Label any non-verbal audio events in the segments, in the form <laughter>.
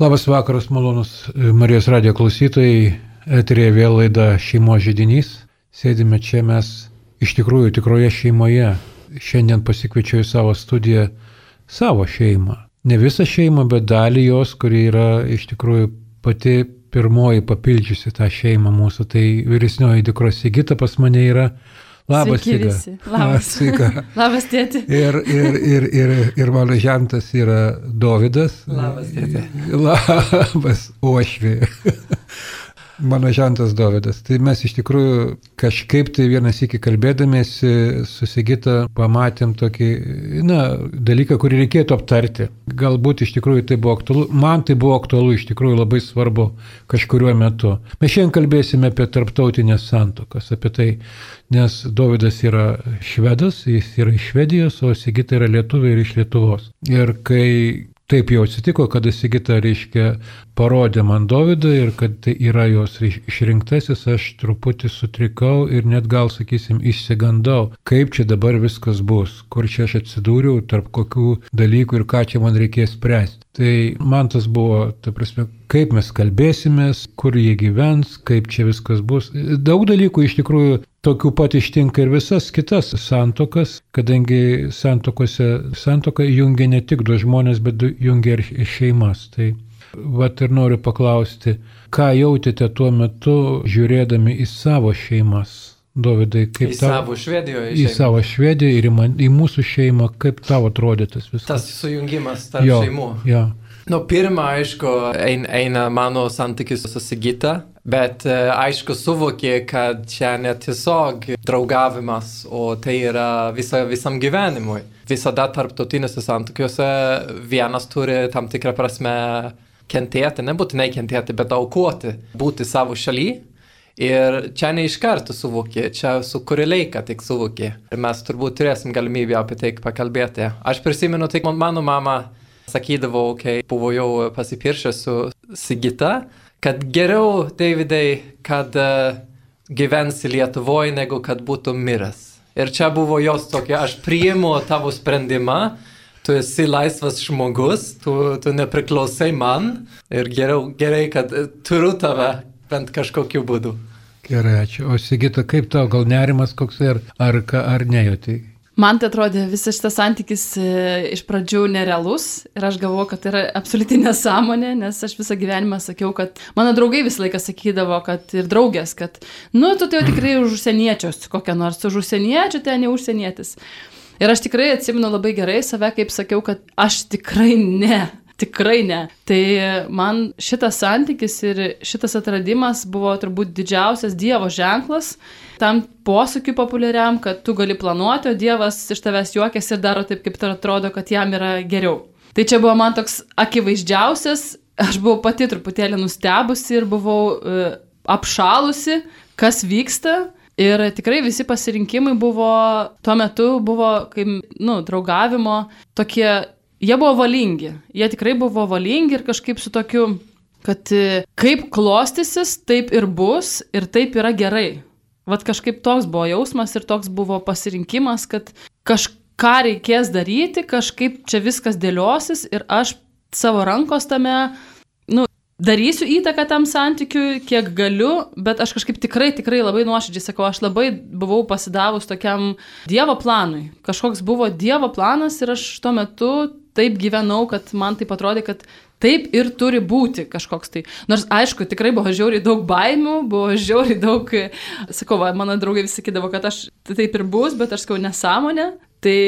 Labas vakaras, malonus Marijos radio klausytojai. Eterėje vėl laida šeimo žydinys. Sėdime čia mes iš tikrųjų tikroje šeimoje. Šiandien pasikviečiau į savo studiją savo šeimą. Ne visą šeimą, bet dalį jos, kuri yra iš tikrųjų pati pirmoji papildžiusi tą šeimą mūsų. Tai vyresnioji dukra Sigita pas mane yra. Labas, Siga. Labas. Siga. <laughs> Labas, tėti. Ir, ir, ir, ir, ir mano žentas yra Dovydas. Labas, tėti. Labas, Ošvi. Mano žentas Dovydas. Tai mes iš tikrųjų kažkaip tai vienas iki kalbėdamėsi susigita pamatėm tokį, na, dalyką, kurį reikėtų aptarti. Galbūt iš tikrųjų tai buvo aktualu, man tai buvo aktualu, iš tikrųjų labai svarbu kažkuriuo metu. Mes šiandien kalbėsime apie tarptautinės santokas, apie tai, nes Dovydas yra švedas, jis yra iš Švedijos, o Sigita yra lietuvė ir iš Lietuvos. Ir kai Taip jau atsitiko, kad Sigita, reiškia, parodė man Dovydą ir kad tai yra jos išrinktasis, aš truputį sutrikau ir net gal, sakysim, išsigandau, kaip čia dabar viskas bus, kur čia aš atsidūriau, tarp kokių dalykų ir ką čia man reikės spręsti. Tai man tas buvo, ta prasme, kaip mes kalbėsimės, kur jie gyvens, kaip čia viskas bus. Daug dalykų iš tikrųjų tokių pat ištinka ir visas kitas santokas, kadangi santokose santoka jungia ne tik du žmonės, bet jungia ir šeimas. Tai vat ir noriu paklausti, ką jautėte tuo metu žiūrėdami į savo šeimas? Dovydai, kaip į tau, savo Švedijoje. Į savo Švediją ir į, man, į mūsų šeimą, kaip tau atrodė tas viskas? Tas sujungimas tarp jo, šeimų. Jo. Nu, pirmą, aišku, eina mano santykis su Sigita, bet e, aišku suvokė, kad čia ne tiesiog draugavimas, o tai yra visa, visam gyvenimui. Visada tarptautinėse santykiuose vienas turi tam tikrą prasme kentėti, nebūtinai kentėti, bet aukoti, būti savo šaly Ir čia ne iš karto suvokė, čia su kurį laiką tik suvokė. Ir mes turbūt turėsim galimybę apie tai pakalbėti. Aš prisimenu, tai mano mama sakydavo, kai buvo jau pasipiršęs su Sigita, kad geriau, Davidai, kad uh, gyvensi Lietuvoje, negu kad būtų miręs. Ir čia buvo jos tokia, aš priimu tavo sprendimą, tu esi laisvas žmogus, tu, tu nepriklausai man ir geriau, gerai, kad turiu tave bent kažkokiu būdu. Gerai, ačiū. O Sigita, kaip tau, gal nerimas koks ir ar, ar nejauti? Man tai atrodė visas šitas santykis e, iš pradžių nerealus ir aš galvoju, kad tai yra absoliuti nesąmonė, nes aš visą gyvenimą sakiau, kad mano draugai visą laiką sakydavo, kad ir draugės, kad, nu, tu tai jau tikrai už užsieniečius, kokią nors už užsieniečių, ten ne užsienietis. Ir aš tikrai atsimenu labai gerai save, kaip sakiau, kad aš tikrai ne. Tikrai ne. Tai man šitas santykis ir šitas atradimas buvo turbūt didžiausias Dievo ženklas tam posakiui populiariam, kad tu gali planuoti, o Dievas iš tavęs juokiasi ir daro taip, kaip tai atrodo, kad jam yra geriau. Tai čia buvo man toks akivaizdžiausias, aš buvau pati truputėlį nustebusi ir buvau uh, apšalusi, kas vyksta. Ir tikrai visi pasirinkimai buvo, tuo metu buvo, kaip, nu, draugavimo, tokie jie buvo valingi. Jie tikrai buvo valingi ir kažkaip su tokiu, kad e, kaip klostysis, taip ir bus ir taip yra gerai. Vat kažkaip toks buvo jausmas ir toks buvo pasirinkimas, kad kažką reikės daryti, kažkaip čia viskas dėliosis ir aš savo rankos tame, nu, darysiu įtaką tam santykiui, kiek galiu, bet aš kažkaip tikrai, tikrai labai nuoširdžiai sakau, aš labai buvau pasidavus tokiam Dievo planui. Kažkoks buvo Dievo planas ir aš tuo metu taip gyvenau, kad man taip atrodė, kad taip ir turi būti kažkoks tai. Nors aišku, tikrai buvo žiauriai daug baimių, buvo žiauriai daug, sakau, va, mano draugai vis sakydavo, kad aš taip ir bus, bet aš sakau nesąmonė. Tai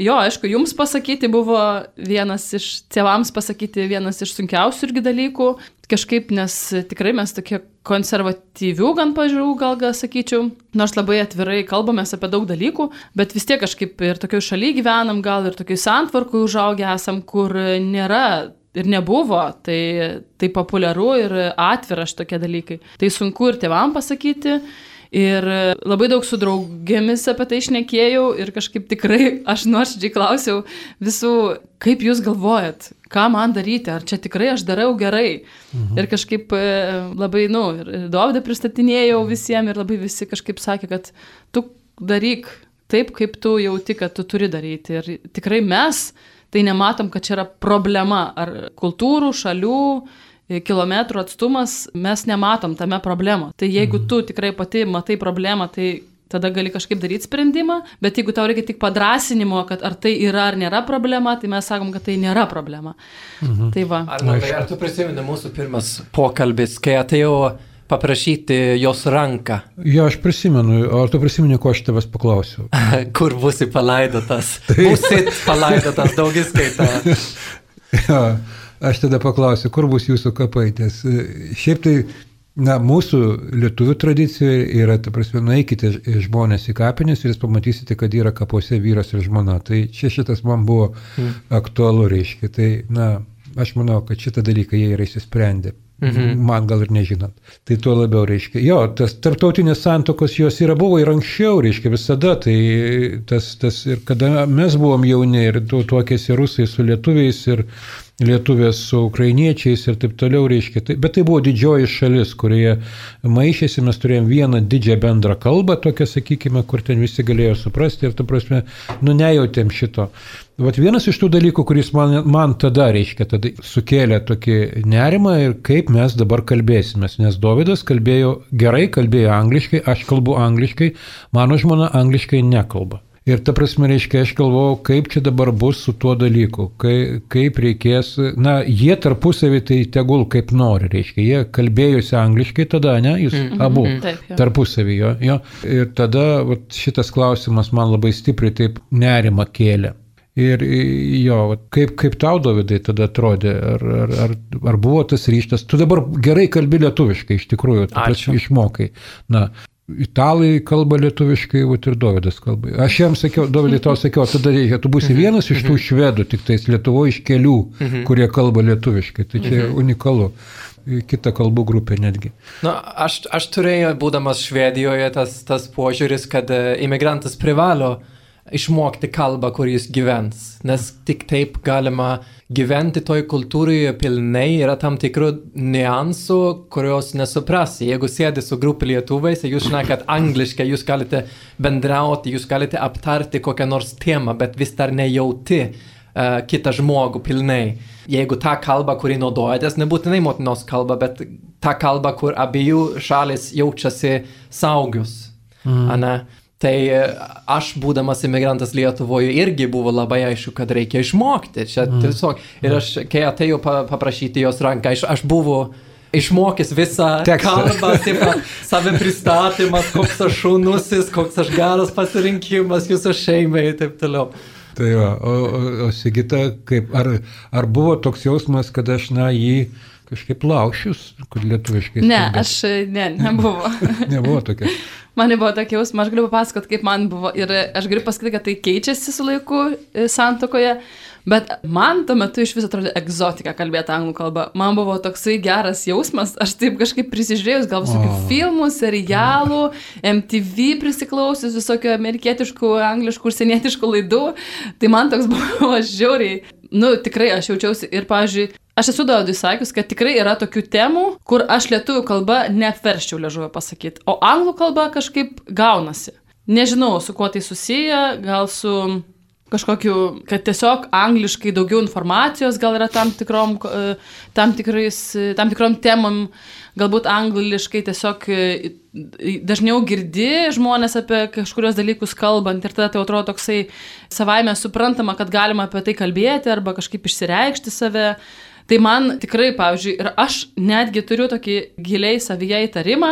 jo, aišku, jums pasakyti buvo vienas iš, tėvams pasakyti vienas iš sunkiausių irgi dalykų, kažkaip, nes tikrai mes tokie konservatyvių gan pažiūrų, gal gal sakyčiau, nors labai atvirai kalbamės apie daug dalykų, bet vis tiek kažkaip ir tokioj šaly gyvenam, gal ir tokioj santvarkui užaugę esam, kur nėra ir nebuvo, tai, tai populiaru ir atvira šitokie dalykai. Tai sunku ir tėvam pasakyti. Ir labai daug su draugėmis apie tai išnekėjau ir kažkaip tikrai <laughs> aš nuoširdžiai klausiau visų, kaip jūs galvojat, ką man daryti, ar čia tikrai aš darau gerai. Mhm. Ir kažkaip e, labai, nu, ir Dovydą pristatinėjau visiems ir labai visi kažkaip sakė, kad tu daryk taip, kaip tu jauti, kad tu turi daryti. Ir tikrai mes tai nematom, kad čia yra problema ar kultūrų, šalių, kilometrų atstumas, mes nematom tame problemą. Tai jeigu tu tikrai pati matai problemą, tai tada gali kažkaip daryti sprendimą, bet jeigu tau reikia tik padrasinimo, kad ar tai yra ar nėra problema, tai mes sakom, kad tai nėra problema. Mhm. Tai va. Ar, ar tu prisimeni mūsų pirmas pokalbis, kai atėjau paprašyti jos ranką. Jo, aš prisimenu, o tu prisimeni, ko aš tavęs paklausiau. <laughs> Kur būsi palaidotas? Tai... Būsit palaidotas daugiskaita. <laughs> jo, aš tada paklausiu, kur bus jūsų kapai, nes e, šiaip tai Na, mūsų lietuvių tradicijoje yra, ta prasme, nueikite žmonės į kapinės ir jūs pamatysite, kad yra kapuose vyras ir žmona. Tai čia šitas man buvo mm. aktualu, reiškia. Tai, na, aš manau, kad šitą dalyką jie yra įsisprendę. Mhm. Man gal ir nežinot. Tai tuo labiau reiškia. Jo, tas tarptautinės santokos jos yra buvo ir anksčiau, reiškia visada. Tai tas, tas ir kada mes buvom jauni ir tu tuokėsi rusai su lietuviais ir lietuvės su ukrainiečiais ir taip toliau reiškia. Tai, bet tai buvo didžioji šalis, kurioje maišėsi, mes turėjom vieną didžią bendrą kalbą, tokią, sakykime, kur ten visi galėjo suprasti ir, ta prasme, nu nejautėm šito. Vat vienas iš tų dalykų, kuris man, man tada, reiškia, tada sukėlė tokį nerimą ir kaip mes dabar kalbėsime, nes Davidas kalbėjo gerai, kalbėjo angliškai, aš kalbu angliškai, mano žmona angliškai nekalba. Ir ta prasme, reiškia, aš galvojau, kaip čia dabar bus su tuo dalyku, kai, kaip reikės, na, jie tarpusavį tai tegul kaip nori, reiškia, jie kalbėjusi angliškai tada, ne, jūs mm -hmm. abu mm -hmm. tarpusavį jo, jo. Ir tada vat, šitas klausimas man labai stipriai taip nerima kėlė. Ir jo, kaip, kaip tau, Davidai, tada atrodė, ar, ar, ar, ar buvo tas ryštas, tu dabar gerai kalbi lietuviškai, iš tikrųjų, tu išmokai. Na, Italai kalba lietuviškai, va ir Dovydas kalba. Aš jam sakiau, Dovydai tau sakiau, tada reikia, tu būsi mhm. vienas iš tų mhm. švedų, tik tais Lietuvo iš kelių, mhm. kurie kalba lietuviškai. Tai čia unikalu. Kita kalbų grupė netgi. Na, aš, aš turėjau, būdamas Švedijoje, tas, tas požiūris, kad e, imigrantas privalo išmokti kalbą, kur jis gyvens. Nes tik taip galima gyventi toj kultūroje pilnai yra tam tikrų niuansų, kurios nesuprasi. Jeigu sėdi su grupė lietuvais, jūs šnekat angliškai, jūs galite bendrauti, jūs galite aptarti kokią nors temą, bet vis dar nejauti uh, kitą žmogų pilnai. Jeigu ta kalba, kurį naudojatės, nebūtinai motinos kalba, bet ta kalba, kur abiejų šalis jaučiasi saugius. Mm. Ane? Tai e, aš, būdamas imigrantas Lietuvoje, irgi buvo labai aišku, kad reikia išmokti. Čia mm. tiesiog. Ir aš, kai atėjau paprašyti jos ranką, aš, aš buvau išmokęs visą Tekstą. kalbą, savę pristatymas, koks aš šaunusis, koks aš geras pasirinkimas jūsų šeimai ir taip toliau. Tai va, o, o, o Sigita, kaip, ar, ar buvo toks jausmas, kad aš, na, jį kažkaip laušius, kur lietuviškai. Ne, skambė. aš, ne, nebuvo. <laughs> nebuvo tokia. Man buvo tokia jausma, aš galiu papasakoti, kaip man buvo ir aš galiu pasakyti, kad tai keičiasi su laiku e, santokoje, bet man tuo metu iš viso atrodė egzotika kalbėti anglų kalbą. Man buvo toksai geras jausmas, aš taip kažkaip prisižiūrėjus, gal visokių oh. filmų, serialų, MTV prisiklausius, visokių amerikietiškų, angliškų, užsienietiškų laidų, tai man toks <laughs> buvo žiauriai nu, tikrai aš jaučiausi ir, pavyzdžiui, aš esu Daudui sakius, kad tikrai yra tokių temų, kur aš lietuvių kalbą neapverščiau ležuvę pasakyti, o anglų kalba kažkaip gaunasi. Nežinau, su kuo tai susiję, gal su kažkokiu, kad tiesiog angliškai daugiau informacijos gal yra tam tikrom, e, tam tikrais, e, tam tikrom temam, galbūt angliškai tiesiog e, dažniau girdi žmonės apie kažkurios dalykus kalbant ir tada tai atrodo toksai savaime suprantama, kad galima apie tai kalbėti arba kažkaip išsireikšti save. Tai man tikrai, pavyzdžiui, ir aš netgi turiu tokį giliai savyje įtarimą,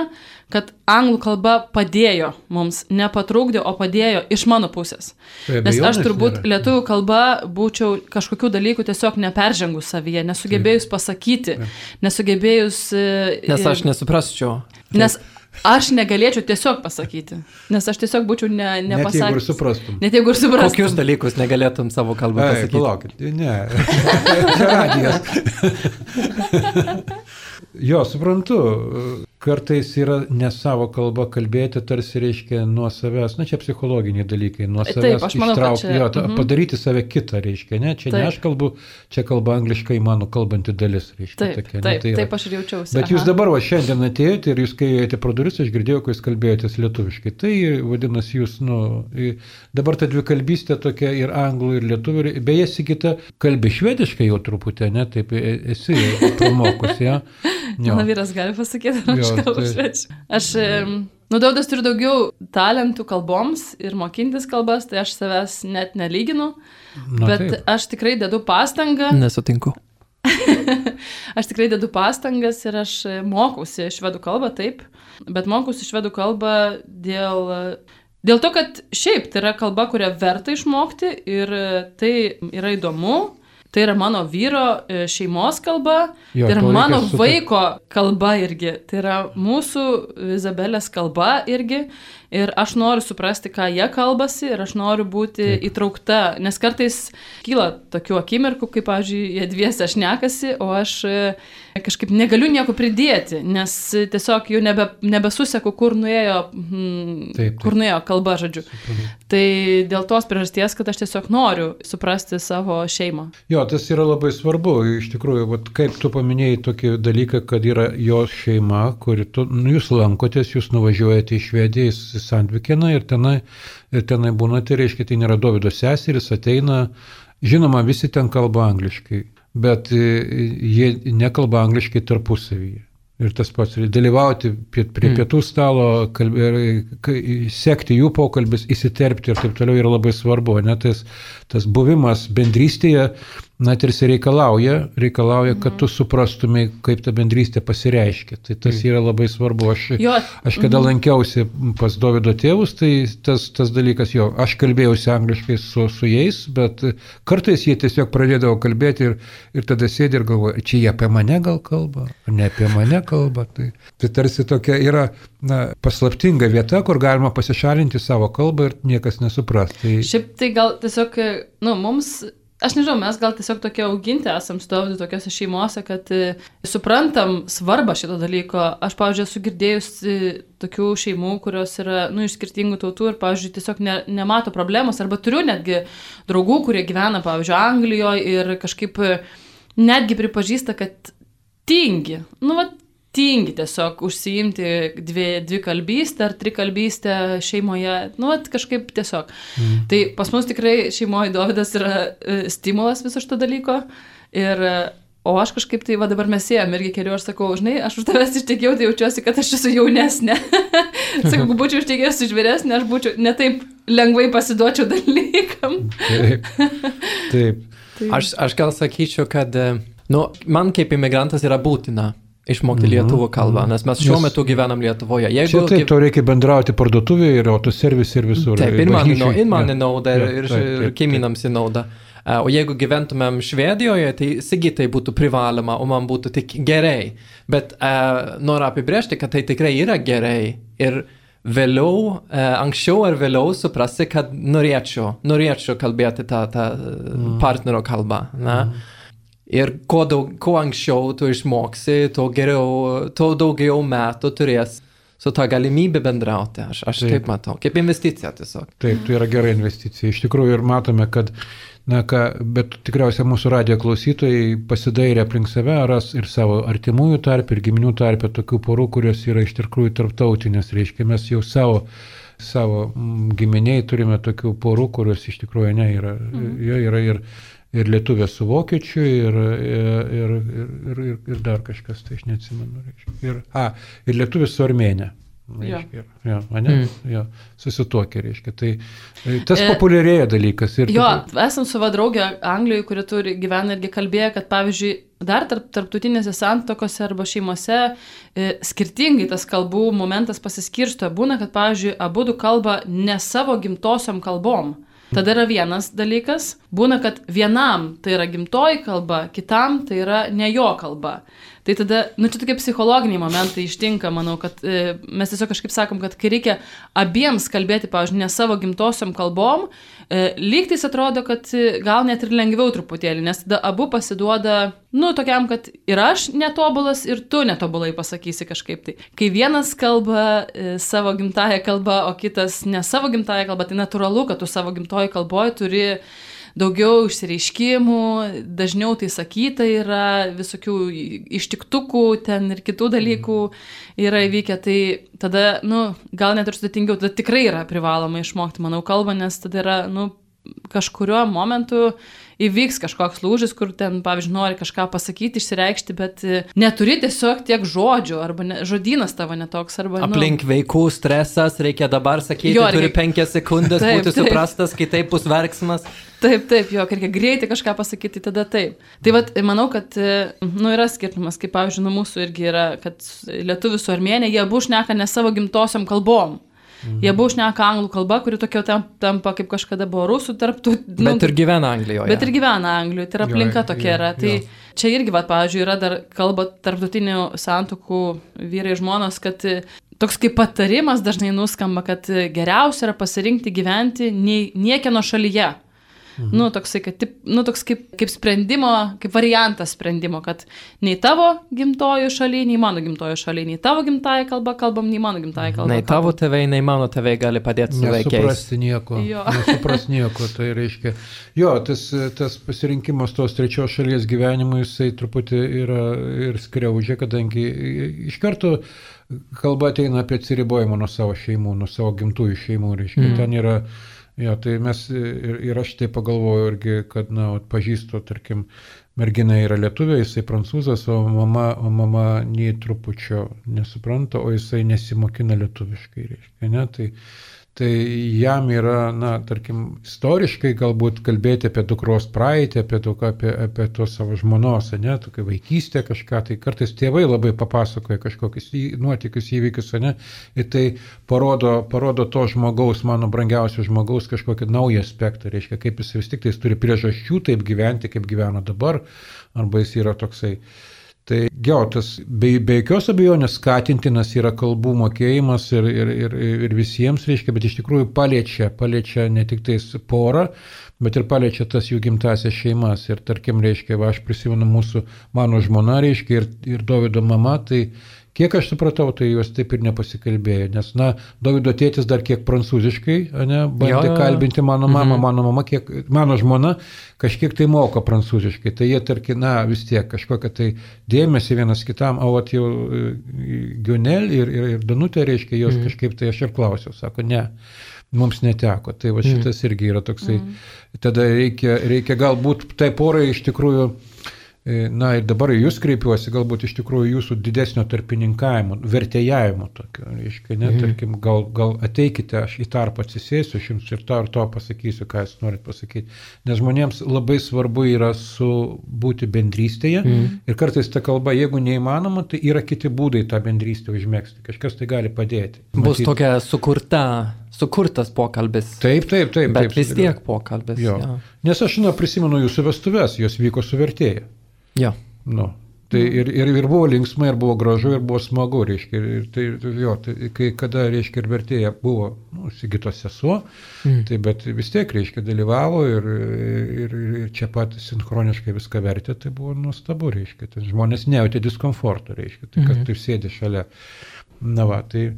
kad anglų kalba padėjo mums, nepatrūkdė, o padėjo iš mano pusės. Tai Nes aš turbūt nėra. lietuvių kalba būčiau kažkokių dalykų tiesiog neperžengus savyje, nesugebėjus pasakyti, nesugebėjus... E, Nes aš nesuprasčiau. Nes Aš negalėčiau tiesiog pasakyti, nes aš tiesiog būčiau ne, nepasakęs. Net jeigu ir suprastum. Net jeigu ir suprastum. Kokius dalykus negalėtum savo kalbą pasakyti? Palaukit, ne. <laughs> Čia radijas. <laughs> Jo, suprantu, kartais yra ne savo kalba kalbėti, tarsi reiškia nuo savęs, na čia psichologiniai dalykai, nuo Taip, savęs aš manau, ištraukti, čia- jo, ta, mhm. padaryti save kitą, reiškia, ne, čia ne Taip. aš kalbu, čia kalba angliškai mano kalbanti dalis, reiškia. Taip, tokia, ne, taip, tai yra. taip aš ir jaučiausi. Bet jūs aha. dabar va šiandien atėjote ir jūs kai ėjote pro duris, aš girdėjau, kai jūs kalbėjotės lietuviškai. Tai vadinasi, jūs, nu, dabar ta dvikalbystė tokia ir anglų, ir lietuvių. ir- Beje, Sigita kalbi švediškai jau truputį, ne, taip e- esi promokus, ja. Mano vyras gali pasakyti, ar aš kalbu švečiu. Aš, nu, daudas turiu daugiau talentų kalboms ir mokintis kalbas, tai aš savęs net nelyginu, Na, bet taip. aš tikrai dedu pastangą, Nesutinku. <laughs> aš tikrai dedu pastangas ir aš mokausi švedų kalbą, taip, bet mokausi švedų kalbą dėl... Dėl to, kad šiaip tai yra kalba, kurią verta išmokti ir tai yra įdomu, tai yra mano vyro e, šeimos kalba, Jo, tai yra mano vaiko kalba irgi, tai yra mūsų Izabelės kalba irgi. Ir aš noriu suprasti, ką jie kalbasi ir aš noriu būti Taip. įtraukta, nes kartais kyla tokių akimirkų, kaip, pavyzdžiui, jie dviesi aš nekasi, o aš e, kažkaip negaliu nieko pridėti, nes tiesiog jau nebe, nebesuseku, kur nuėjo, hmm, Taip, taip. kur nuėjo kalba, žodžiu. Suprantu. Tai dėl tos priežasties, kad aš tiesiog noriu suprasti savo šeimą. Jo, tas yra labai svarbu. Iš tikrųjų, vat, kaip tu paminėjai tokį dalyką, kad yra jo šeima, kuri tu, nu, jūs lankotės, jūs nuvažiuojate į Švediją, į Sandvikiną ir tenai, ir tenai būnate, reiškia, tai nėra Dovido seseris, ateina, žinoma, visi ten kalba angliškai, bet e, jie nekalba angliškai tarpusavyje. Ir tas pats, dalyvauti prie, prie Mm. pietų stalo, kalbė, kai- sekti jų pokalbis, įsiterpti ir taip toliau yra labai svarbu. Ne? Tas, tas buvimas bendrystėje, na, tarsi reikalauja, reikalauja, kad tu suprastumai, kaip ta bendrystė pasireiškia. Tai tas yra labai svarbu. Aš, aš kada lankiausi pas Davido tėvus, tai tas, tas dalykas, jo, aš kalbėjausi angliškai su, su jais, bet kartais jie tiesiog pradėdavo kalbėti ir, ir tada sėdi ir galvoja, čia jie apie mane gal kalba, ne apie mane kalba. Tai, tai tarsi tokia yra na, paslaptinga vieta, kur galima pasišalinti savo kalbą ir niekas nesupras. Tai, Šiaip tai gal tiesiog, nu, mums, aš nežinau, mes gal tiesiog tokie auginti esam su Dovydu tokiuose šeimose, kad e, suprantam svarbą šito dalyko. Aš, pavyzdžiui, esu girdėjusi tokių šeimų, kurios yra, nu, iš skirtingų tautų ir, pavyzdžiui, tiesiog ne, nemato problemos. Arba turiu netgi draugų, kurie gyvena, pavyzdžiui, Anglijoje ir kažkaip e, netgi pripažįsta, kad tingi. Nu, va, tingi tiesiog užsiimti dvi, dvi kalbystę ar trikalbystę šeimoje, nu, vat, kažkaip tiesiog. Mm. Tai pas mus tikrai šeimoje Dovydas yra e, stimulas viso šito dalyko. Ir, e, o aš kažkaip tai, va dabar mes ėjom irgi keliu, aš sakau, žinai, aš už tavęs ištekėjau, tai jaučiuosi, kad aš esu jaunesnė. <laughs> sakau, jeigu būčiau ištekėjęs už vyresnė, aš būčiau netaip lengvai pasiduočiau dalykam. taip. taip. <laughs> Tai, Aš, aš gal sakyčiau, kad e, nu, man kaip imigrantas yra būtina išmokti Mhm, lietuvų kalbą, nes mes šiuo metu gyvenam Lietuvoje. Čia Jeigu taip, gyv- tau reikia bendrauti parduotuvėje ir autoservise ir visur. Taip, ir man, nau- ir man Jo. į naudą, ir, ir, taip, ir taip, taip. kaimynams į naudą. E, O jeigu gyventumėm Švedijoje, tai sigitai būtų privaloma, o man būtų tik gerai. Bet uh, noriu apibrėžti, kad tai tikrai yra gerai. Ir vėliau, uh, anksčiau ar vėliau suprasi, kad norėčiau, norėčiau kalbėti tą, tą mm. partnerio kalbą. Na? Mm. Ir kuo, daug, kuo anksčiau tu išmoksi, tuo geriau, tuo daugiau metų turės su tą galimybę bendrauti. Aš, aš Taip. taip matau, kaip investicija tiesiog. Taip, tai yra gera investicija. Iš tikrųjų ir matome, kad, na ką, bet tikriausiai mūsų radio klausytojai pasidairė aplink save, ras ir savo artimųjų tarp, ir giminių tarp tokių porų, kurios yra iš tikrųjų tarptautinės. Reiškia, mes jau savo, savo mm, giminiai turime tokių porų, kurios iš tikrųjų ne yra. Mhm. Jo yra ir, ir lietuvė su vokiečiu, ir, ir, ir, ir, ir, ir dar kažkas, tai aš neatsimenu. Reiškia. Ir, a, ir lietuvė su armėnė. Reiškia, jo, ane? Mm. Jo, susituokė, reiškia. Tai e, tas E, populiarėja dalykas. Ir Jo, tikrai- esam su va draugė Anglijoje, kuri turi gyvena irgi kalbėjo, kad pavyzdžiui, dar tarp, tarptautinėse santokose arba šeimose e, skirtingai tas kalbų momentas pasiskirsto. Būna, kad pavyzdžiui, abu du kalba ne savo gimtosiom kalbom. Tada yra vienas dalykas, būna, kad vienam tai yra gimtoji kalba, kitam tai yra ne jo kalba. Tai tada, nu čia tokie psichologiniai momentai ištinka, manau, kad e, mes tiesiog kažkaip sakom, kad kai reikia abiems kalbėti, pavyzdžiui, ne savo gimtosiom kalbom, e, lygtais atrodo, kad e, gal net ir lengviau truputėlį, nes tada abu pasiduoda nu, tokiam, kad ir aš netobulas, ir tu netobulai pasakysi kažkaip tai. Kai vienas kalba e, savo gimtają kalbą, o kitas ne savo gimtają kalbą, tai natūralu, kad tu savo gimtoji kalboje turi daugiau išsireiškimų, dažniau tai sakyta yra, visokių ištiktukų ten ir kitų dalykų yra įvykę, tai tada, nu, gal net ir sudėtingiau, tada tikrai yra privaloma išmokti, manau, kalbą, nes tada yra, nu, kažkuriuo momentu įvyks kažkoks lūžis, kur ten, pavyzdžiui, nori kažką pasakyti, išsireikšti, bet e, neturi tiesiog tiek žodžių, arba ne, žodynas tavo netoks, arba... Nu... Aplink vaikų stresas, reikia dabar sakyti, jo, reikia... turi penkias sekundės <laughs> taip, būti taip. suprastas, kai taip bus verksmas. Taip, taip, jo, reikia greitai kažką pasakyti, tada taip. Tai vad, manau, kad, e, nu, yra skirtumas, kaip, pavyzdžiui, nu mūsų irgi yra, kad lietuvių su armėnė, jie abu šneka ne savo gimtosiom kalbom. Mhm. Jie buvo šneka anglų kalba, kuri tokia tampa kaip kažkada buvo rusų tarptų. Nu, bet ir gyvena Anglijoje. Bet ir gyvena Anglijoje, tai yra aplinka jo, tokia jo, yra. Tai jo. čia irgi, va, pavyzdžiui, yra dar kalba tarptautinių santokų vyrai žmonos, kad toks kaip patarimas dažnai nuskamba, kad geriausia yra pasirinkti gyventi niekieno šalyje. Mhm. Nu, toksai, kad, tip, nu, toks kaip, kaip sprendimo, kaip variantas sprendimo, kad nei tavo gimtojo šalyje, nei mano gimtojo šalyje, nei tavo gimtaja kalba kalbam, nei mano gimtaja kalba. Nei tavo tėvai, nei mano tėvai gali padėti su vaikais. Nesuprasti nieko. Jo. <laughs> Nesuprasti nieko, tai reiškia. Jo, tas, tas pasirinkimas tos trečios šalies gyvenimui, jisai truputį yra ir skriaudžia, kadangi iš karto kalba ateina apie atsiribojimą nuo savo šeimų, nuo savo gimtųjų šeimų, reiškia. Mm. Ten yra Jo, tai mes ir, ir aš tai pagalvoju irgi, kad, na, pažįstu, tarkim, mergina yra lietuvė, jisai prancūzas, o mama, o mama nei trupučio nesupranta, o jisai nesimokina lietuviškai, reiškia, ne, tai tai jam yra, na, tarkim, istoriškai galbūt kalbėti apie dukros praeitį, apie, daug, apie, apie tos savo žmonos, ne, tokia vaikystė kažką, tai kartais tėvai labai papasakoja kažkokius į, nuotikius įvykius, ne, ir tai parodo, parodo to žmogaus, mano brangiausio žmogaus kažkokį naują aspektą, reiškia, kaip jis vis tik tai turi priežasčių taip gyventi, kaip gyvena dabar, arba jis yra toksai Tai jo, tas be, be jokios abejonės skatintinas yra kalbų mokėjimas ir, ir, ir, ir visiems, reiškia, bet iš tikrųjų paliečia, paliečia ne tik tais porą, bet ir paliečia tas jų gimtasias šeimas. Ir tarkim, reiškia, va, aš prisimenu mūsų, mano žmona, reiškia, ir, ir Davido mama, tai Kiek aš supratau, tai jos taip ir nepasikalbėjo, nes, na, Davido tėtis dar kiek prancūziškai, ne, bandė jo, jo. kalbinti mano mamą, mhm. mano mama, kiek, mano žmona kažkiek tai moka prancūziškai, tai jie, tarkim, na, vis tiek kažkokią tai dėmesį vienas kitam, o at jau e, Gionel ir, ir, ir Danutė, reiškia, jos mhm. kažkaip tai aš ir klausiau, sako, ne mums neteko. Tai va mhm. šitas mm. irgi yra toksai. Mm. Tada reikia, reikia galbūt tai porai iš tikrųjų E, na ir dabar jūs kreipiuosi, galbūt iš tikrųjų jūsų didesnio tarpininkavimo, vertėjavimo tokio, reiškia, ne, mhm. tarkim, gal, gal ateikite, aš į tarpą atsisėsiu, aš jums ir to ir to pasakysiu, ką jūs norit pasakyti. Nes žmonėms labai svarbu yra su būti bendrystėje mhm. ir kartais ta kalba, jeigu neįmanoma, tai yra kiti būdai tą bendrystę užmėgsti, kažkas tai gali padėti. Bus Matyt. tokia sukurta sukurtas pokalbis. Taip, taip, taip. Bet taip, vis tiek pokalbis. Jo. Jo. Nes aš, na, prisimenu jūsų vestuvės, jos vyko su vertėja. Jo. Nu. Tai ir, ir, ir buvo linksma, ir buvo gražu, ir buvo smagu, reiškia. Ir tai, jo, tai, kai kada, reiškia, ir vertėja buvo, nu, Sigitos sesuo, mm. tai bet vis tiek, reiškia, dalyvavo ir, ir, ir čia pat sinchroniškai viską vertė, tai buvo nuostabu, reiškia. Tai žmonės nejautė diskomforto, reiškia, tai kad mm. tu sėdi šalia. Na va, tai,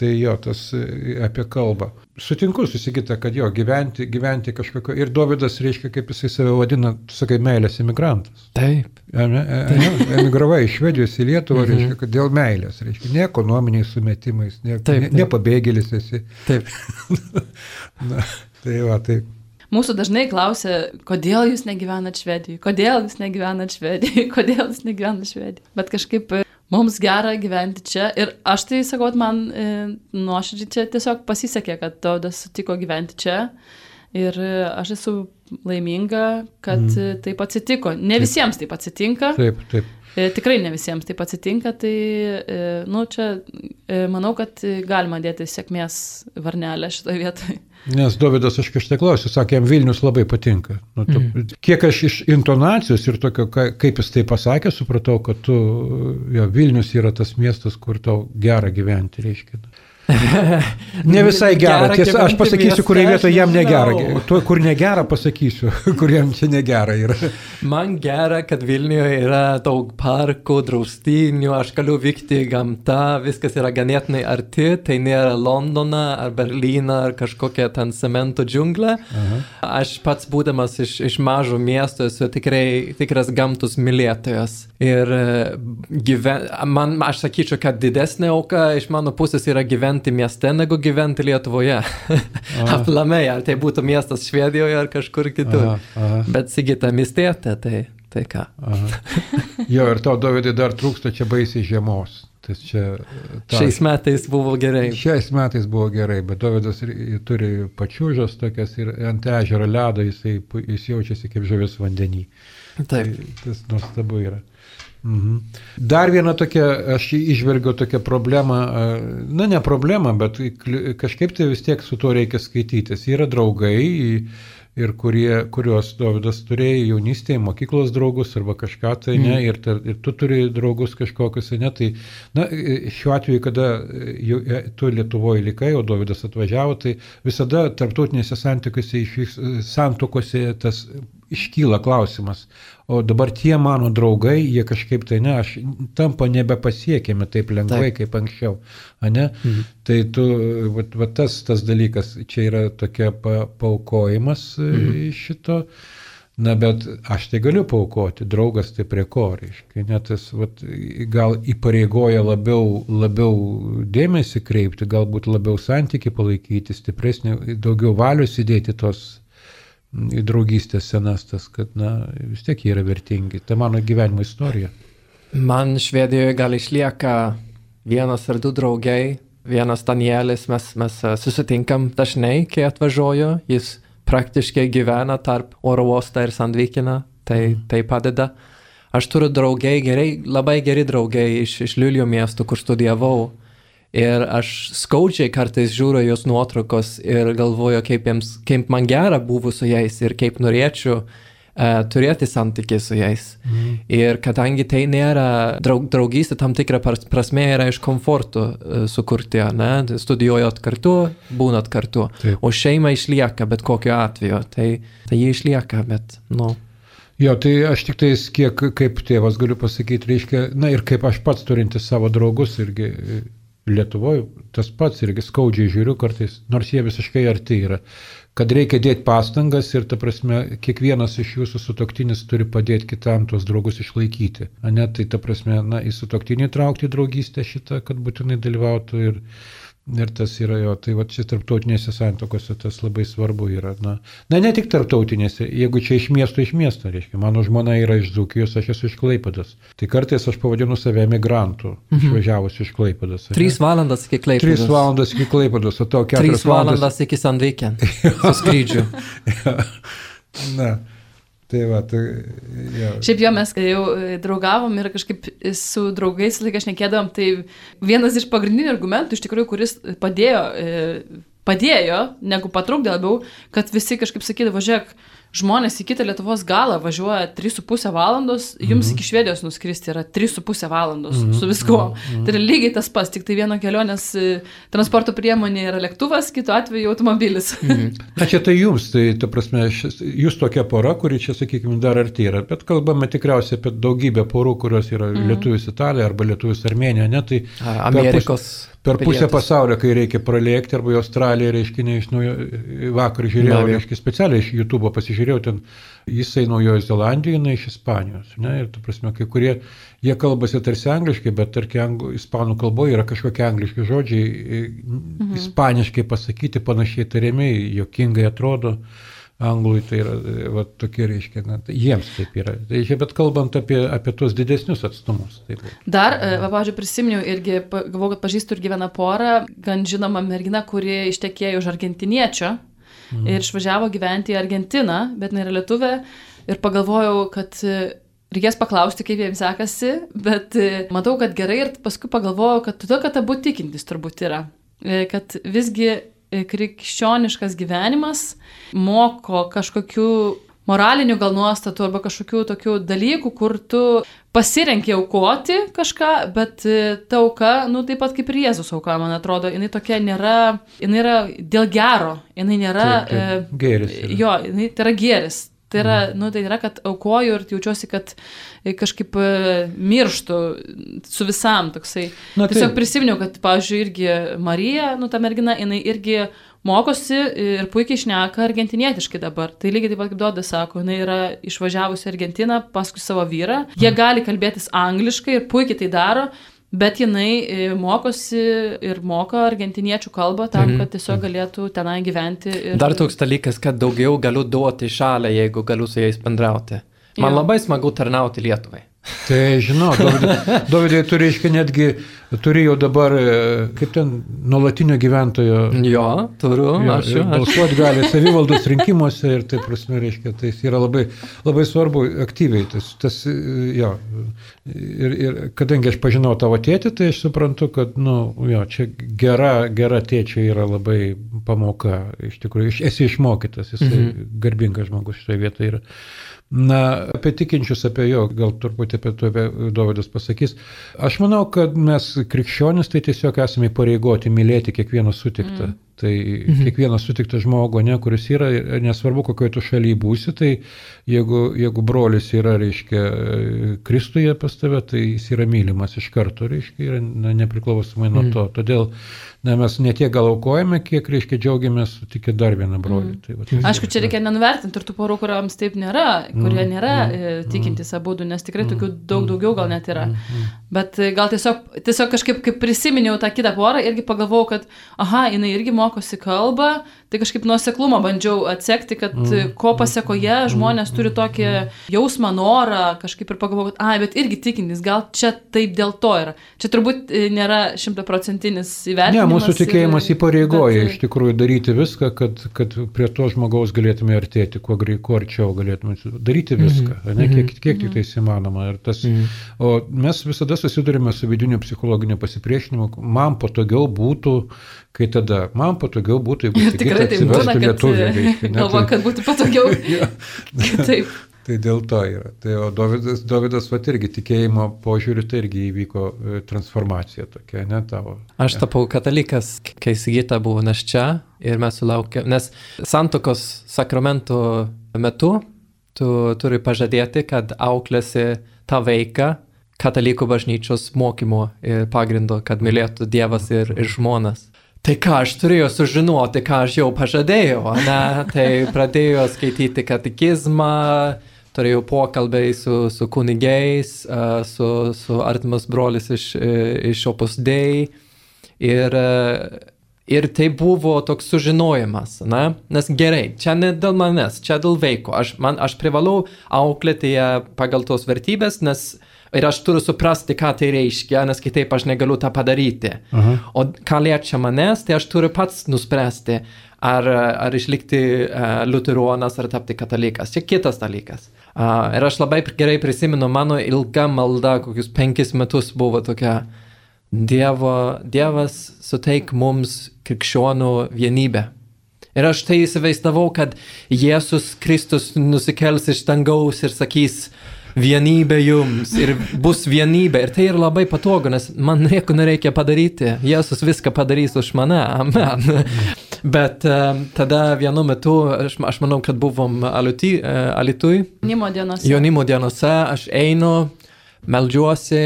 Tai jo, tas e, apie kalbą. Sutinku susikita, kad jo, gyventi, gyventi kažkokio. Ir Davidas, reiškia, kaip jisai save vadina, sakai, meilės imigrantas. Taip. Eme, e, emigravai iš Švedijos į Lietuvą, mhm. reiškia, kad dėl meilės, reiškia, ne ekonominiais sumetimais, ne, taip, ne, ne pabėgėlis esi. Taip. <laughs> Na, tai va, taip. Mūsų dažnai klausia, kodėl jūs negyvenat Švedijoje, kodėl jūs negyvenat Švedijoje, <laughs> kodėl jūs negyvenat Švedijoje. Bet kažkaip mums gera gyventi čia. Ir aš tai sakau, man e, nuoširdžiai čia tiesiog pasisekė, kad Taudas sutiko gyventi čia. Ir e, aš esu laiminga, kad mm. taip atsitiko. Ne taip. visiems taip atsitinka. Taip, taip. E, tikrai ne visiems taip atsitinka, tai, nu, čia manau, kad galima dėti sėkmės varnelę šitoje vietoje. Nes Davidas aš kažkaip klausiu, sakė, jam Vilnius labai patinka. Nu, tu, mm. Kiek aš iš intonacijos ir tokio, kaip jis tai pasakė, supratau, kad tu, jo, Vilnius yra tas miestas, kur tau gera gyventi, reiškia. Ne visai gera. Gera Tiesa, aš pasakysiu, kurioje vietoje jam negera. Tuo, kur negera, pasakysiu, <laughs> kur jam čia negera yra. Man gera, kad Vilniuje yra daug parkų, draustinių, aš galiu vykti į gamtą, viskas yra ganėtinai arti, tai nėra Londona ar Berlyna ar kažkokia ten cemento džiunglė. Aha. Aš pats būdamas iš, iš mažo miesto esu tikrai tikras gamtos mylėtojas. Ir e, gyven, man, aš sakyčiau, kad didesnė auka iš mano pusės yra gyventi mieste negu gyventi Lietuvoje. <laughs> Aplamai, ar tai būtų miestas Švedijoje ar kažkur kitur. Aha, aha. Bet Sigita miestietė, tai, tai ką. Jo, ir to Dovydai dar trūksta čia baisiai žiemos. Tas čia. Ta, Šiais metais buvo gerai. Šiais metais buvo gerai, bet Dovydas turi pačiūžas tokias ir ant ežero ledo jisai, jis jaučiasi kaip žuvis vandenį. Taip. Tai tas nuostabu yra. Mhm. Dar viena tokia, aš išvelgiu tokią problemą, na ne problemą, bet kažkaip tai vis tiek su tuo reikia skaitytis. Yra draugai ir kurie, kuriuos Davidas turėjo jaunystėje, mokyklos draugus arba kažką tai, ne, ir, tar, ir tu turi draugus kažkokius, ne, tai, na, šiuo atveju, kada e, jau, e, tu Lietuvoje likai, o Davidas atvažiavo, tai visada tarptautinėse santykiuose, išvyks- santokose tas iškyla klausimas, o dabar tie mano draugai, jie kažkaip tai ne, aš tampa nebepasiekiami taip lengvai Taip. kaip anksčiau, ane? Mhm. Tai tu, va, va tas, tas dalykas, čia yra tokia pa, paukojimas mhm. šito. Na, bet aš tai galiu paukoti, draugas tai prie ko, reiškia, net tas, vat, gal įpareigoja labiau, labiau dėmesį kreipti, galbūt labiau santyki palaikyti, stipresnį, daugiau valios įdėti tos į draugystės senas, tas, kad, na, vis tiek jie yra vertingi. Tai mano gyvenimo istorija. Man Švedijoje gal išlieka vienas ar du draugai. Vienas Danielis, mes, mes e, susitinkam dažnai, kai atvažiuoju. Jis praktiškai gyvena tarp oro uosto ir Sandvikina, tai, tai padeda. Aš turiu draugai, gerai, labai geri draugai iš, iš Liulio miesto, kur studijavau. Ir aš skaudžiai kartais žiūriu jos nuotraukos ir galvoju, kaip, jiems, kaip man gera buvo su jais ir kaip norėčiau uh, turėti santykį su jais. Mm. Ir kadangi tai nėra draug, draugystė, tam tikra pras- prasme yra iš komforto uh, sukurti, ne? studijuojat kartu, būnat kartu. Taip. O šeima išlieka bet kokiu atveju, tai, tai jie išlieka, bet, nu. Jo, tai aš tik tais kiek kaip tėvas galiu pasakyti, reiškia, na ir kaip aš pats turintis savo draugus irgi Lietuvoje, tas pats irgi skaudžiai žiūriu kartais, nors jie visiškai arti yra, kad reikia dėti pastangas ir, ta prasme, kiekvienas iš jūsų sutoktinis turi padėti kitam tuos draugus išlaikyti. Ne, tai ta prasme, na, į sutoktinį traukti draugystę šitą, kad būtinai dalyvautų ir, ir tas yra jo, tai va čia tarptautinėse santokose tas labai svarbu yra. Na, na ne tik tarptautinėse, jeigu čia iš miesto iš miesto, reiškia, mano žmona yra iš Dzūkijos, aš esu iš Klaipadas. Tai kartais aš pavadinu save emigrantu, mhm. išvažiavus iš Klaipadas. ane? Trys valandas iki klaipėdos. 3 valandas iki Klaipados, o tau 4 Trys valandas iki Sandviken. Su skrydžiu. <laughs> Na, tai va, tai jo. Šiaip jo mes jau e, draugavom ir kažkaip su draugais laiką šnekėdavom, tai vienas iš pagrindinių argumentų, iš tikrųjų, kuris padėjo, e, padėjo, negu patrukdė labiau, kad visi kažkaip sakydavo, žiūrėk, žmonės į kitą Lietuvos galą važiuoja 3,5 valandos, jums Mhm. iki Švedijos nuskristi yra 3,5 valandos su viskuo. Mhm. Tai yra lygiai tas pats, tik tai vieno kelionės e, transporto priemonė yra lėktuvas, kitu atveju automobilis. <laughs> Mhm. Na čia tai jums, tai ta prasme, šis, jūs tokia pora, kuri čia, sakykime, dar arti yra, bet kalbame tikriausiai apie daugybę porų, kurios yra mm. lietuvis Italija arba lietuvis Armenija, ne, tai Ar Amerikos. per pusę pilietis. pasaulio, kai reikia pralėkti, arba į Australiją, reiškia, ne iš naujo, vakar žiūrėjau, reiškia, specialiai iš YouTube pasižiūrėjau, ten jisai Naujojo Zelandijoje, jinai iš Ispanijos, ne, ir tu prasme, kai kurie, jie kalbasi tarsi angliškai, bet tarkim, angl- ispanų kalboje yra kažkokie angliški žodžiai, mhm. ispaniškai pasakyti, panašiai tariami, jokingai atrodo. Anglui tai yra, e, va, tokie reiškia, na, tai jiems taip yra. Tai čia, bet kalbant apie, apie tuos didesnius atstumus. Taip. Dar, e, pavyzdžiui, prisiminiau irgi, galvoju, kad pažįstu ir gyvena porą, gan žinoma mergina, kuri ištekėjo už argentiniečio mm. ir išvažiavo gyventi į Argentiną, bet nėra lietuvė. Ir pagalvojau, kad e, reikės paklausti, kaip jiems sekasi, bet e, matau, kad gerai ir paskui pagalvojau, kad todėl, kad abu tikintis turbūt yra. E, Kad visgi krikščioniškas gyvenimas moko kažkokių moralinių gal nuostatų arba kažkokių tokių dalykų, kur tu pasirenki aukoti kažką, bet e, ta auka, nu taip pat kaip ir Jėzus auka, man atrodo, jinai tokia nėra, jinai yra dėl gero, jinai nėra... Taip, taip, gėris yra. Jo, jinai, tai yra gėris. Tai yra, nu, tai yra, kad aukoju ir jaučiuosi, kad kažkaip e, mirštu su visam toksai. Na, Tiesiog taip. prisiminiau, kad, pavyzdžiui, irgi Marija, nu, ta mergina, jinai irgi mokosi ir puikiai šneka argentinietiškai dabar. Tai lygiai taip pat kaip Dodas sako, jinai yra išvažiavusi į Argentiną paskui savo vyrą. Jie gali kalbėtis angliškai ir puikiai tai daro. Bet jinai e, mokosi ir moka argentiniečių kalbą tam, Mhm. kad tiesiog galėtų tenai gyventi. Ir... Dar toks dalykas, kad daugiau galiu duoti šalia, jeigu galiu su jais bendrauti. Man Jo. labai smagu tarnauti Lietuvai. Tai žinau, Dovydai, Dovydai tu reiškia netgi, turi jau dabar, e, kaip ten, nuolatinio gyventojo. Jo, turiu, Jo, aš ir jau. Balsuoti gali savivaldos rinkimuose ir taip prasme, reiškia, tai yra labai, labai svarbu aktyviai. Tas, tas, e, jo, ir, ir kadangi aš pažinau tavo tėtį, tai aš suprantu, kad, nu, jo, čia gera, gera tėčia yra labai pamoka. Iš tikrųjų, esi išmokytas, jis mhm. garbingas žmogus šitoje vietoje yra. Na, apie tikinčius, apie jo, gal truputį apie to Dovydas pasakys. Aš manau, kad mes krikščionis tai tiesiog esame pareigoti mylėti kiekvieną sutiktą. Mm. Tai mhm. kiekvieną sutiktą žmogų, ne, kuris yra, ir nesvarbu, kokioje tu šalyje būsi, tai jeigu, jeigu brolis yra, reiškia, Kristuje pas tave, tai jis yra mylimas iš karto, reiškia, yra na, nepriklausomai nuo Mhm. to. Todėl na, mes ne tiek gal aukojame, kiek, reiškia, džiaugiamės sutikę dar vieną brolį. Mm. Tai, va, Aišku, čia reikia nenuvertinti ir tų porų, kuriuoms taip nėra, kurie Mm, nėra mm, e, tikintys abu, nes tikrai Mm, tokių daug mm, daugiau gal net yra. Mm. Bet e, gal tiesiog, tiesiog kažkaip, kai prisiminiau tą kitą porą, irgi pagalvojau, kad, aha, jinai irgi mokosi kalbą, tai kažkaip nuoseklumą bandžiau atsekti, kad Mm, mm. ko pasakoje žmonės turi tokį jausmą, norą, kažkaip ir pagalvojau, kad, ai, bet irgi tikintis, gal čia taip dėl to yra. Čia turbūt e, nėra šimtaprocentinis Ne, įvertinimas. mūsų tikėjimas ir- įpareigoja bet, iš tikrųjų daryti viską, kad, kad prie to žmogaus galėtume artėti, kuo greičiau arčiau galėtume daryti viską, Mhm. ne, kiek, Mhm. kiek tik tai įmanoma. Ir tas, Mhm. o mes visada susidurime su vidiniu psichologiniu pasipriešinimu. Man patogiau būtų, kai tada, man patogiau būtų, jeigu <laughs> Tikrai taip būna, kad ne, galvoju, tai- kad būtų patogiau <laughs> kitaip. <laughs> Tai dėl to yra. Tai o Dovydas, Dovydas vat irgi tikėjimo požiūriu, tai irgi įvyko e, transformacija tokia, ne tavo. Aš tapau katalikas, kai Sigita buvo naščia ir mes sulaukėme, nes santokos sakramento metu tu turi pažadėti, kad auklėsi tą vaiką katalikų bažnyčios mokymo ir pagrindo, kad mylėtų Dievas ir, ir žmonas. Tai ką aš turėjau sužinoti, ką aš jau pažadėjau, ne? <laughs> Tai pradėjau skaityti katekizmą, turėjau pokalbiai su, su kunigiais, su, su artimas brolis iš, e, iš Opus Dei. Ir, e, ir tai buvo toks sužinojimas, na? nes gerai, čia ne dėl manęs, čia dėl vaiko. Aš, man, aš privalau auklėti ją pagal tos vertybės, nes ir aš turiu suprasti, ką tai reiškia, nes kitaip aš negaliu tą padaryti. Aha. O ką liečia manęs, tai aš turiu pats nuspręsti, ar, ar išlikti uh, liuteronas, ar tapti katalikas. Čia kitas dalykas. Uh, ir aš labai gerai prisimenu, mano ilga malda, kokius penkis metus buvo tokia. Dievo, Dievas suteik mums krikščionų vienybę. Ir aš tai įsivaizdavau, kad Jėzus Kristus nusikels iš dangaus ir sakys, vienybė jums ir bus vienybė. Ir tai yra labai patogu, nes man nieko nereikia padaryti. Jėzus viską padarys už mane. Amen. Bet um, tada vienu metu, aš, aš manau, kad buvom Ality, uh, Alitui, Nimo dienose. jaunimo dienose, aš einu, meldžiuosi,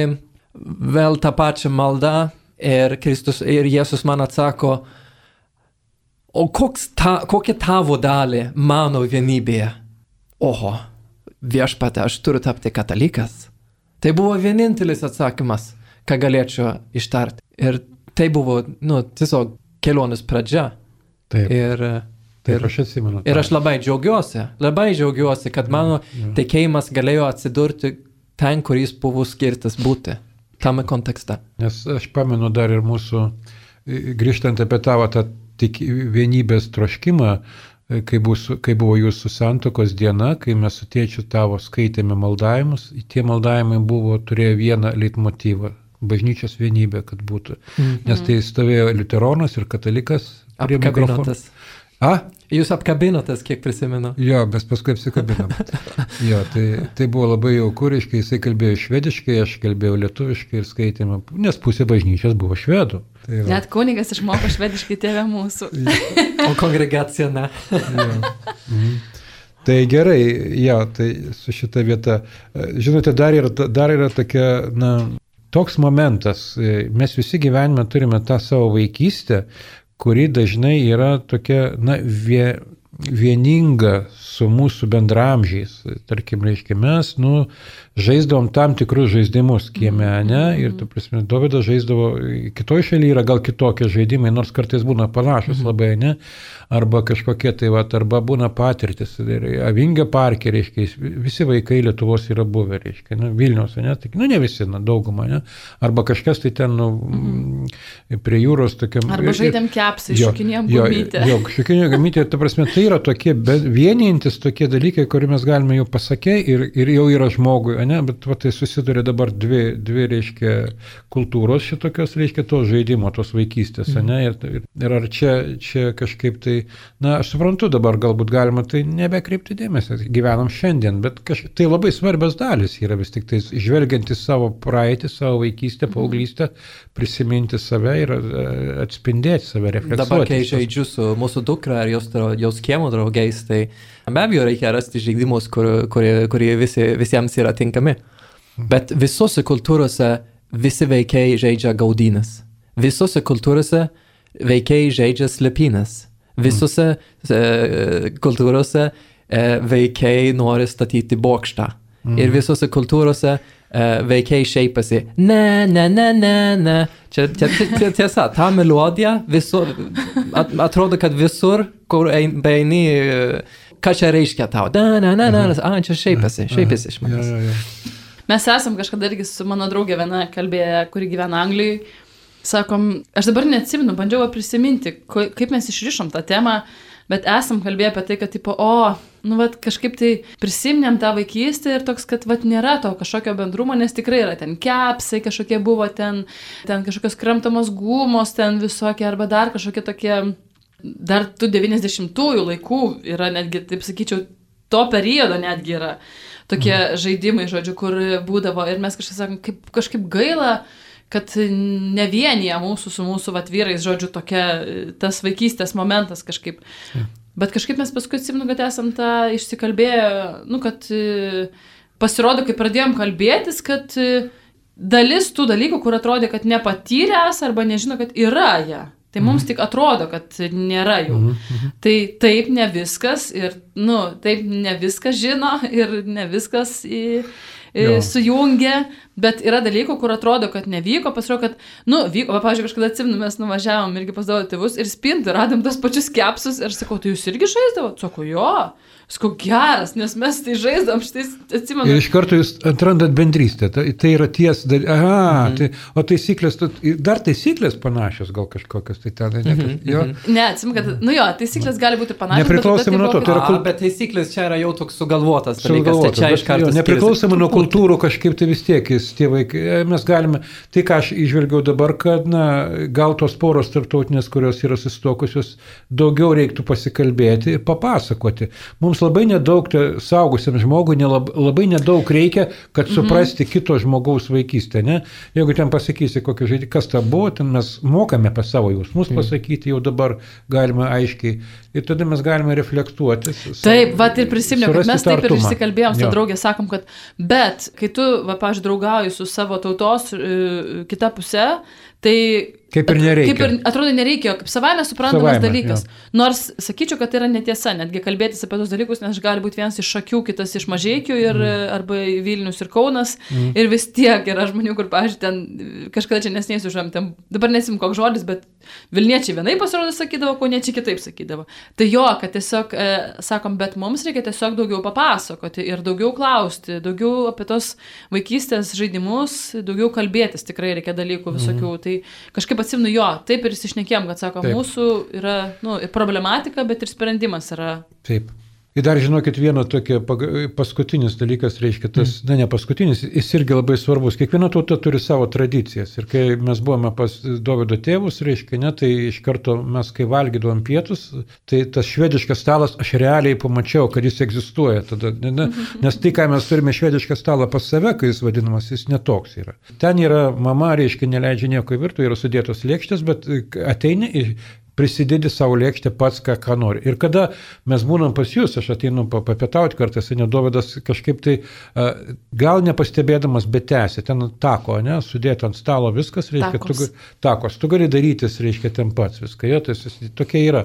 vėl tą pačią maldą ir Kristus ir Jėzus man atsako, o ta, kokia tavo dalį mano vienybėje? Oho, viešpate, aš turiu tapti katalikas. Tai buvo vienintelis atsakymas, ką galėčiau ištarti. Ir tai buvo, nu, tiesiog kelionės pradžia. Taip, Ir, taip ir, aš atsimenu. ir aš labai džiaugiuosi, labai džiaugiuosi, kad mano tikėjimas galėjo atsidurti ten, kur jis buvo skirtas būti, tame kontekste. Nes aš pamenu dar ir mūsų, grįžtant apie tavo tą tik vienybės troškimą, kai, bus, kai buvo jūsų santokos diena, kai mes su tėčiu tavo skaitėme maldavimus, tie maldavimai buvo, turėjo vieną leitmotyvą - bažnyčios vienybė, kad būtų. Mhm. Nes tai stovėjo liuteronas ir katalikas prie mikrofono. Apkabinotas. A? Jūs apkabinotės, kiek prisimenu. Jo, mes paskui apsikabinom. <laughs> jo, tai, tai buvo labai jauku, reiškia, jisai kalbėjo švediškai, aš kalbėjau lietuviškai ir skaitėme, nes pusė bažnyčios buvo švedų. Tai va. Net kunigas išmoko švediškai tėvę mūsų. O kongregacija ne. Jo. Mhm. Tai gerai, jo, tai su šita vieta. Žinote, dar yra, dar yra tokia, na, toks momentas. Mes visi gyvenime turime tą savo vaikystę, kuri dažnai yra tokia, na, vie, vieninga su mūsų bendramžiais. Tarkim, reiškia, mes, nu, žaisdavom tam tikrus žaidimus kieme, ne? Ir, tu prasme, Dovydas žaisdavo, kitoje šalyje yra gal kitokie žaidimai, nors kartais būna panašus labai, ne? Arba kažkokie tai, va, arba būna patirtis. Ir Avingio parke, reiškia, visi vaikai Lietuvos yra buvę, reiškia, ne? Vilniaus, ne? Tai, nu, ne visi, na, dauguma, ne? Arba kažkas tai ten, nu, mhm. prie jūros tokiam. Arba žaidėm kepsai, Jo, šokinėjom jo, gumytę. Jo, šokinėjom gumytę, ta prasme, tai yra tokie vienijantis tokie dalykai, kurių mes galime jau pasakė ir, ir jau yra žmogui, ne, bet va, tai susiduria dabar dvi, dvi, reiškia, kultūros šitokios, reiškia, to žaidimo, tos vaikystės, ne, ir, ir, ar čia, čia kažkaip tai, na, aš suprantu, dabar galbūt galima tai nebekreipti dėmesio, gyvenam šiandien, bet kaž, tai labai svarbios dalis yra vis tik tai, žvelgiant į savo praeitį, savo vaikystę, paauglystę, prisiminti save ir e, atspindėti save, reflektuoti. Dabar, kai tos- žaidžiu su mūsų dukra ir jos, jos kiemo draugais, tai be abejo reikia rasti žaidimus, kur- kurie, kurie visi, visiems yra tinkami. Bet visose kultūrose visi veikiai žaidžia gaudynas. Visose kultūrose veikiai žaidžia slėpinas. Visose e, kultūrose e, veikiai nori statyti bokštą. Ir visose kultūrose e, veikiai šeipasi. Ne, ne, ne, ne, ne. Čia, čia, čia tiesa, ta melodija visur, at, atrodo, kad visur, kur ein- beini, e, ką čia reiškia tau. Ne, ne, ne, ne, a, čia šeipasi, šeipasi iš Jo, manęs. jo, jo. Mes esam kažkada irgi su mano draugė viena kalbėję, kuri gyvena Anglijoje. Sakom, aš dabar neatsimenu, bandžiau prisiminti, kaip mes išrišom tą temą, bet esam kalbėję apie tai, kad, tipo, o, nu, va, kažkaip tai prisiminėm tą vaikystę ir toks, kad, va, nėra to kažkokio bendrumo, nes tikrai yra ten kepsai, kažkokie buvo ten, ten kažkokios kramtamos gumos, ten visokie, arba dar kažkokie tokie, dar tų 90-ųjų laikų yra netgi, taip sakyčiau, to periodo netgi yra tokie mm. žaidimai, žodžiu, kur būdavo ir mes kažkaip sakom, kaip, kažkaip gaila, kad ne vienyje mūsų su mūsų vat, vyrais, žodžiu, tokia tas vaikystės momentas kažkaip. Mm. Bet kažkaip mes paskui atsimenu, kad esam tą išsikalbėję, nu, kad e, pasirodo, kai pradėjom kalbėtis, kad e, dalis tų dalykų, kur atrodė, kad nepatyręs arba nežino, kad yra jie. Tai mums tik atrodo, kad nėra jų. Mhm. Tai taip ne viskas ir, nu, taip ne viskas žino ir ne viskas į, į, sujungia, bet yra dalykų, kur atrodo, kad nevyko, pasirodo, kad, nu, vyko, va, pavyzdžiui, kažkada atsimenu, mes nuvažiavom irgi pas savo tėvus ir spintų radom tos pačius kepsus ir sakau, tai jūs irgi žaisdavote? Sako, jo. Sakau, geras, nes mes tai žaisdavom, štai atsimenu. Ir iš karto jūs atrandat bendrystę. Tai, tai yra ties. dal- Aha, mhm. tai, o taisyklės, dar taisyklės panašios gal kažkokios. Tai ten, ne, mhm. jo, Ne, atsimenu, kad, nu jo, taisyklės gali būti panašios. bet Nepriklausomai tada nuo to, tai yra kul- bet taisyklės čia yra jau toks sugalvotas dalykas, tai Sugalvotas, čia iš karto. Nepriklausomai nuo kultūrų kažkaip tai vis tiek jis tie vaikai, e, mes galime, tai ką aš išvelgiau dabar, kad na, gal tos poros tarptautinės, kurios yra susitokusios, daugiau reiktų pasikalbėti ir papasakoti. Mums labai nedaug, saugusiam žmogui, nelab, labai nedaug reikia, kad suprasti mhm. kito žmogaus vaikystę. Ne? Jeigu ten pasakysi, kokį žaidimą, kas ta buvo, ten mes mokame apie savo jausmus mhm. pasakyti, jau dabar galime aiškiai. Ir tada mes galime reflektuoti. su- Taip, va ir prisiminiau, kad mes taip ir artumą. išsikalbėjom su Jo. draugė, sakom, kad bet kai tu, va, pažiūrėjau, draugauji su savo tautos e, kita pusė, tai... Kaip ir nereikia. Kaip ir atrodo nereikia, kaip savaime suprantamas Savaime, dalykas. Nors sakyčiau, kad tai yra netiesa, netgi kalbėtis apie tos dalykus, nes gali būti vienas iš šakių, kitas iš mažiekių, ir, mm. arba Vilnius ir Kaunas. Mm. Ir vis tiek yra žmonių, kur, pažiūrėjau, ten kažkada čia nesnėsiu žodžiam, ten dabar nesim koks žodis, bet Vilniečiai vienai pasirodo sakydavo, kauniečiai kitaip sakydavo. Tai jo, kad tiesiog, e, sakom, bet mums reikia tiesiog daugiau papasakoti ir daugiau klausti, daugiau apie tos vaikystės žaidimus, daugiau kalbėtis tikrai reikia dalykų visokių. Mm. Tai kažkaip atsimnu jo, taip ir išsišnekėm, kad sako, Taip. mūsų yra nu, problematika, bet ir sprendimas yra. Taip. Ir dar žinokit, vieno tokio paskutinis dalykas, reiškia, tas, mm. ne, ne paskutinis, jis irgi labai svarbus. Kiekviena tauta turi savo tradicijas. Ir kai mes buvome pas Davido tėvus, reiškia, ne, tai iš karto mes, kai valgydavom pietus, tai tas švediškas stalas, aš realiai pamačiau, kad jis egzistuoja tada. Ne, ne, nes tai, ką mes turime švedišką stalą pas save, kai jis vadinamas, jis netoks yra. Ten yra mama, reiškia, neleidžia nieko į virtuvę, yra sudėtos lėkštės, bet ateini prisidedi savo lėkštę pats, ką, ką nori. Ir kada mes būnam pas jūs, aš ateinu papietauti kartais, nedovedas kažkaip tai, gal nepastebėdamas, bet tęsi, ten tako, ne, sudėti ant stalo viskas, reiškia, takos. tu, takos, tu gali darytis, reiškia, ten pats viską, jo, tai tokia yra.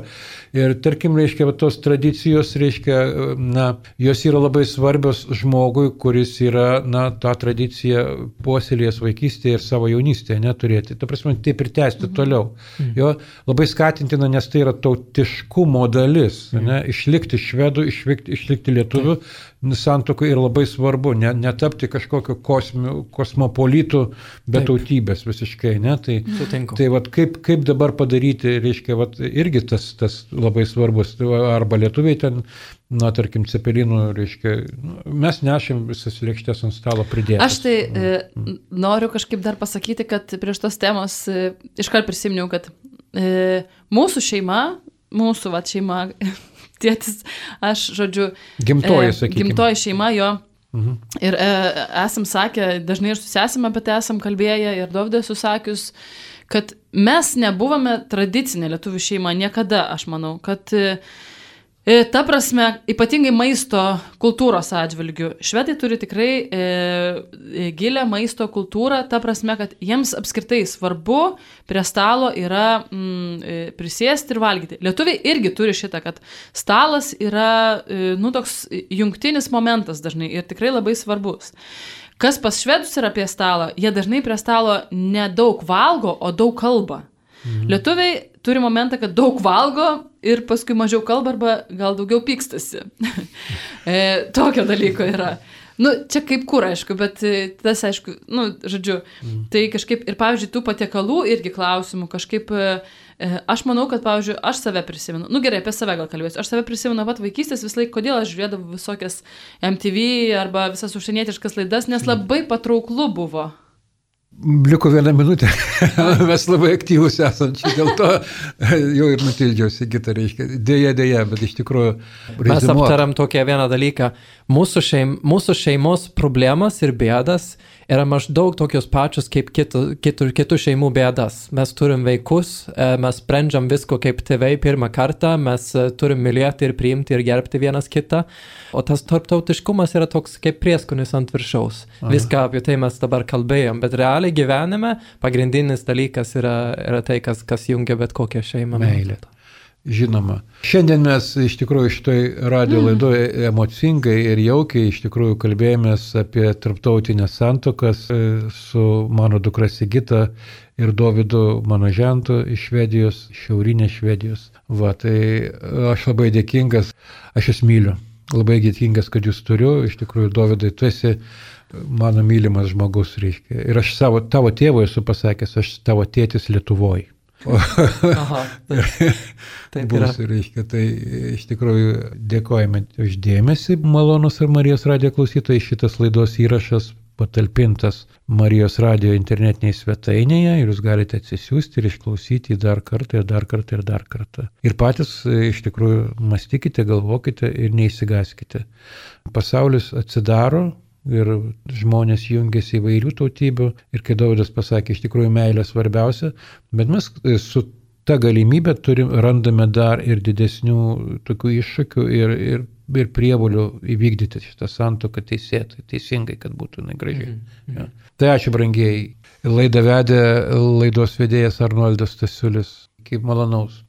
Ir tarkim, reiškia, tos tradicijos, reiškia, na, jos yra labai svarbios žmogui, kuris yra, na, tą tradiciją puoselėjęs vaikystėje ir savo jaunystėje neturėti. Ta prasme, taip ir tęsti mhm. toliau. Mhm. Jo, labai skatina skatintina, nes tai yra tautiškumo dalis. Ne? Išlikti švedų, išlikti, išlikti lietuvių santokų ir labai svarbu, ne, netapti kažkokio kosmių, kosmopolitų be Taip. tautybės visiškai. Ne? Tai, Sutinku. tai vat, kaip, kaip dabar padaryti, reiškia, vat, irgi tas, tas labai svarbus. Arba lietuviai ten na, tarkim, cepelinų, reiškia, nu, mes nešim visas lėkštės ant stalo pridėti. Aš tai e, noriu kažkaip dar pasakyti, kad prieš tos temos e, iškart prisiminiau, kad e, mūsų šeima, mūsų va šeima, <laughs> tėtis, aš žodžiu. Gimtoji, e, sakykime. Gimtoji šeima jo. Mhm. Ir e, esam sakę, dažnai ir susėsime apie tai esam kalbėję ir Dovdė susakius, kad mes nebuvome tradicinė lietuvių šeima niekada, aš manau, kad E, ta prasme, ypatingai maisto kultūros atžvilgių. Švedai turi tikrai e, e, gilę maisto kultūrą, ta prasme, kad jiems apskritai svarbu prie stalo yra mm, e, prisėsti ir valgyti. Lietuviai irgi turi šitą, kad stalas yra, e, nu, toks jungtinis momentas dažnai ir tikrai labai svarbus. Kas pas švedus yra prie stalo, jie dažnai prie stalo nedaug valgo, o daug kalba. Mhm. Lietuviai turi momentą, kad daug valgo ir paskui mažiau kalba arba gal daugiau pykstasi. <laughs> e, tokio dalyko yra. Nu, čia kaip kur, aišku, bet e, tas, aišku, nu, žodžiu, mm. tai kažkaip ir, pavyzdžiui, tų patiekalų irgi klausimų, kažkaip, e, e, aš manau, kad, pavyzdžiui, aš save prisimenu, nu gerai, apie save gal kalbėsiu, aš save prisimenu pat vaikystės vis laik, kodėl aš žiūrėdavau visokias MTV arba visas užsienietiškas laidas, nes mm. labai patrauklu buvo. Liko vieną minutę. Mes labai aktyvus esam čia, dėl to jau ir nutildžiausi kitą, reiškia. Dėja, dėja, bet iš tikrųjų. Rezimuot. Mes aptaram tokią vieną dalyką. Mūsų, šeim, mūsų šeimos problemas ir bėdas yra maždaug tokios pačios kaip kitų, kitų, kitų šeimų bėdas. Mes turim vaikus, e, mes sprendžiam visko kaip tėvai pirmą kartą, mes e, turim mylėti ir priimti ir gerbti vienas kitą, o tas tarptautiškumas yra toks kaip prieskonis ant viršaus. Aha. Viską apie tai mes dabar kalbėjom, bet realiai gyvenime pagrindinis dalykas yra, yra tai, kas, kas jungia bet kokią šeimą. Meilė žinoma. Šiandien mes iš tikrųjų šitoj radio mm. laidoje emocingai ir jaukiai iš tikrųjų kalbėjomės apie tarptautinės santokas e, su mano dukra Sigita ir Dovydu mano žentu iš Švedijos, šiaurinės Švedijos. Va, tai aš labai dėkingas, aš jas myliu. Labai dėkingas, kad jūs turiu, iš tikrųjų, Dovydai, tu esi mano mylimas žmogus, reiškia. Ir aš savo, tavo tėvui esu pasakęs, aš tavo tėtis Lietuvoje. Aha, <laughs> taip. taip bus, reiškia, tai iš tikrųjų dėkojame uždėmesi, malonus ir Marijos radijo klausytojai, šitas laidos įrašas patalpintas Marijos radijo internetinėje svetainėje ir jūs galite atsisiųsti ir išklausyti dar kartą ir dar kartą ir dar kartą. Ir patys iš tikrųjų mąstykite, galvokite ir neįsigaskite. Pasaulis atsidaro, ir žmonės jungiasi įvairių tautybių ir kai Daudas pasakė, iš tikrųjų meilė svarbiausia, bet mes e, su ta galimybė turim, randame dar ir didesnių tokių iššūkių ir, ir, ir prievolių įvykdyti šitą santoką teisėtai, teisingai, kad būtų negražiai. Mm -hmm. ja. Tai ačiū brangiai. Laidą vedė laidos vedėjas Arnoldas Tasiulis. Kaip malonaus.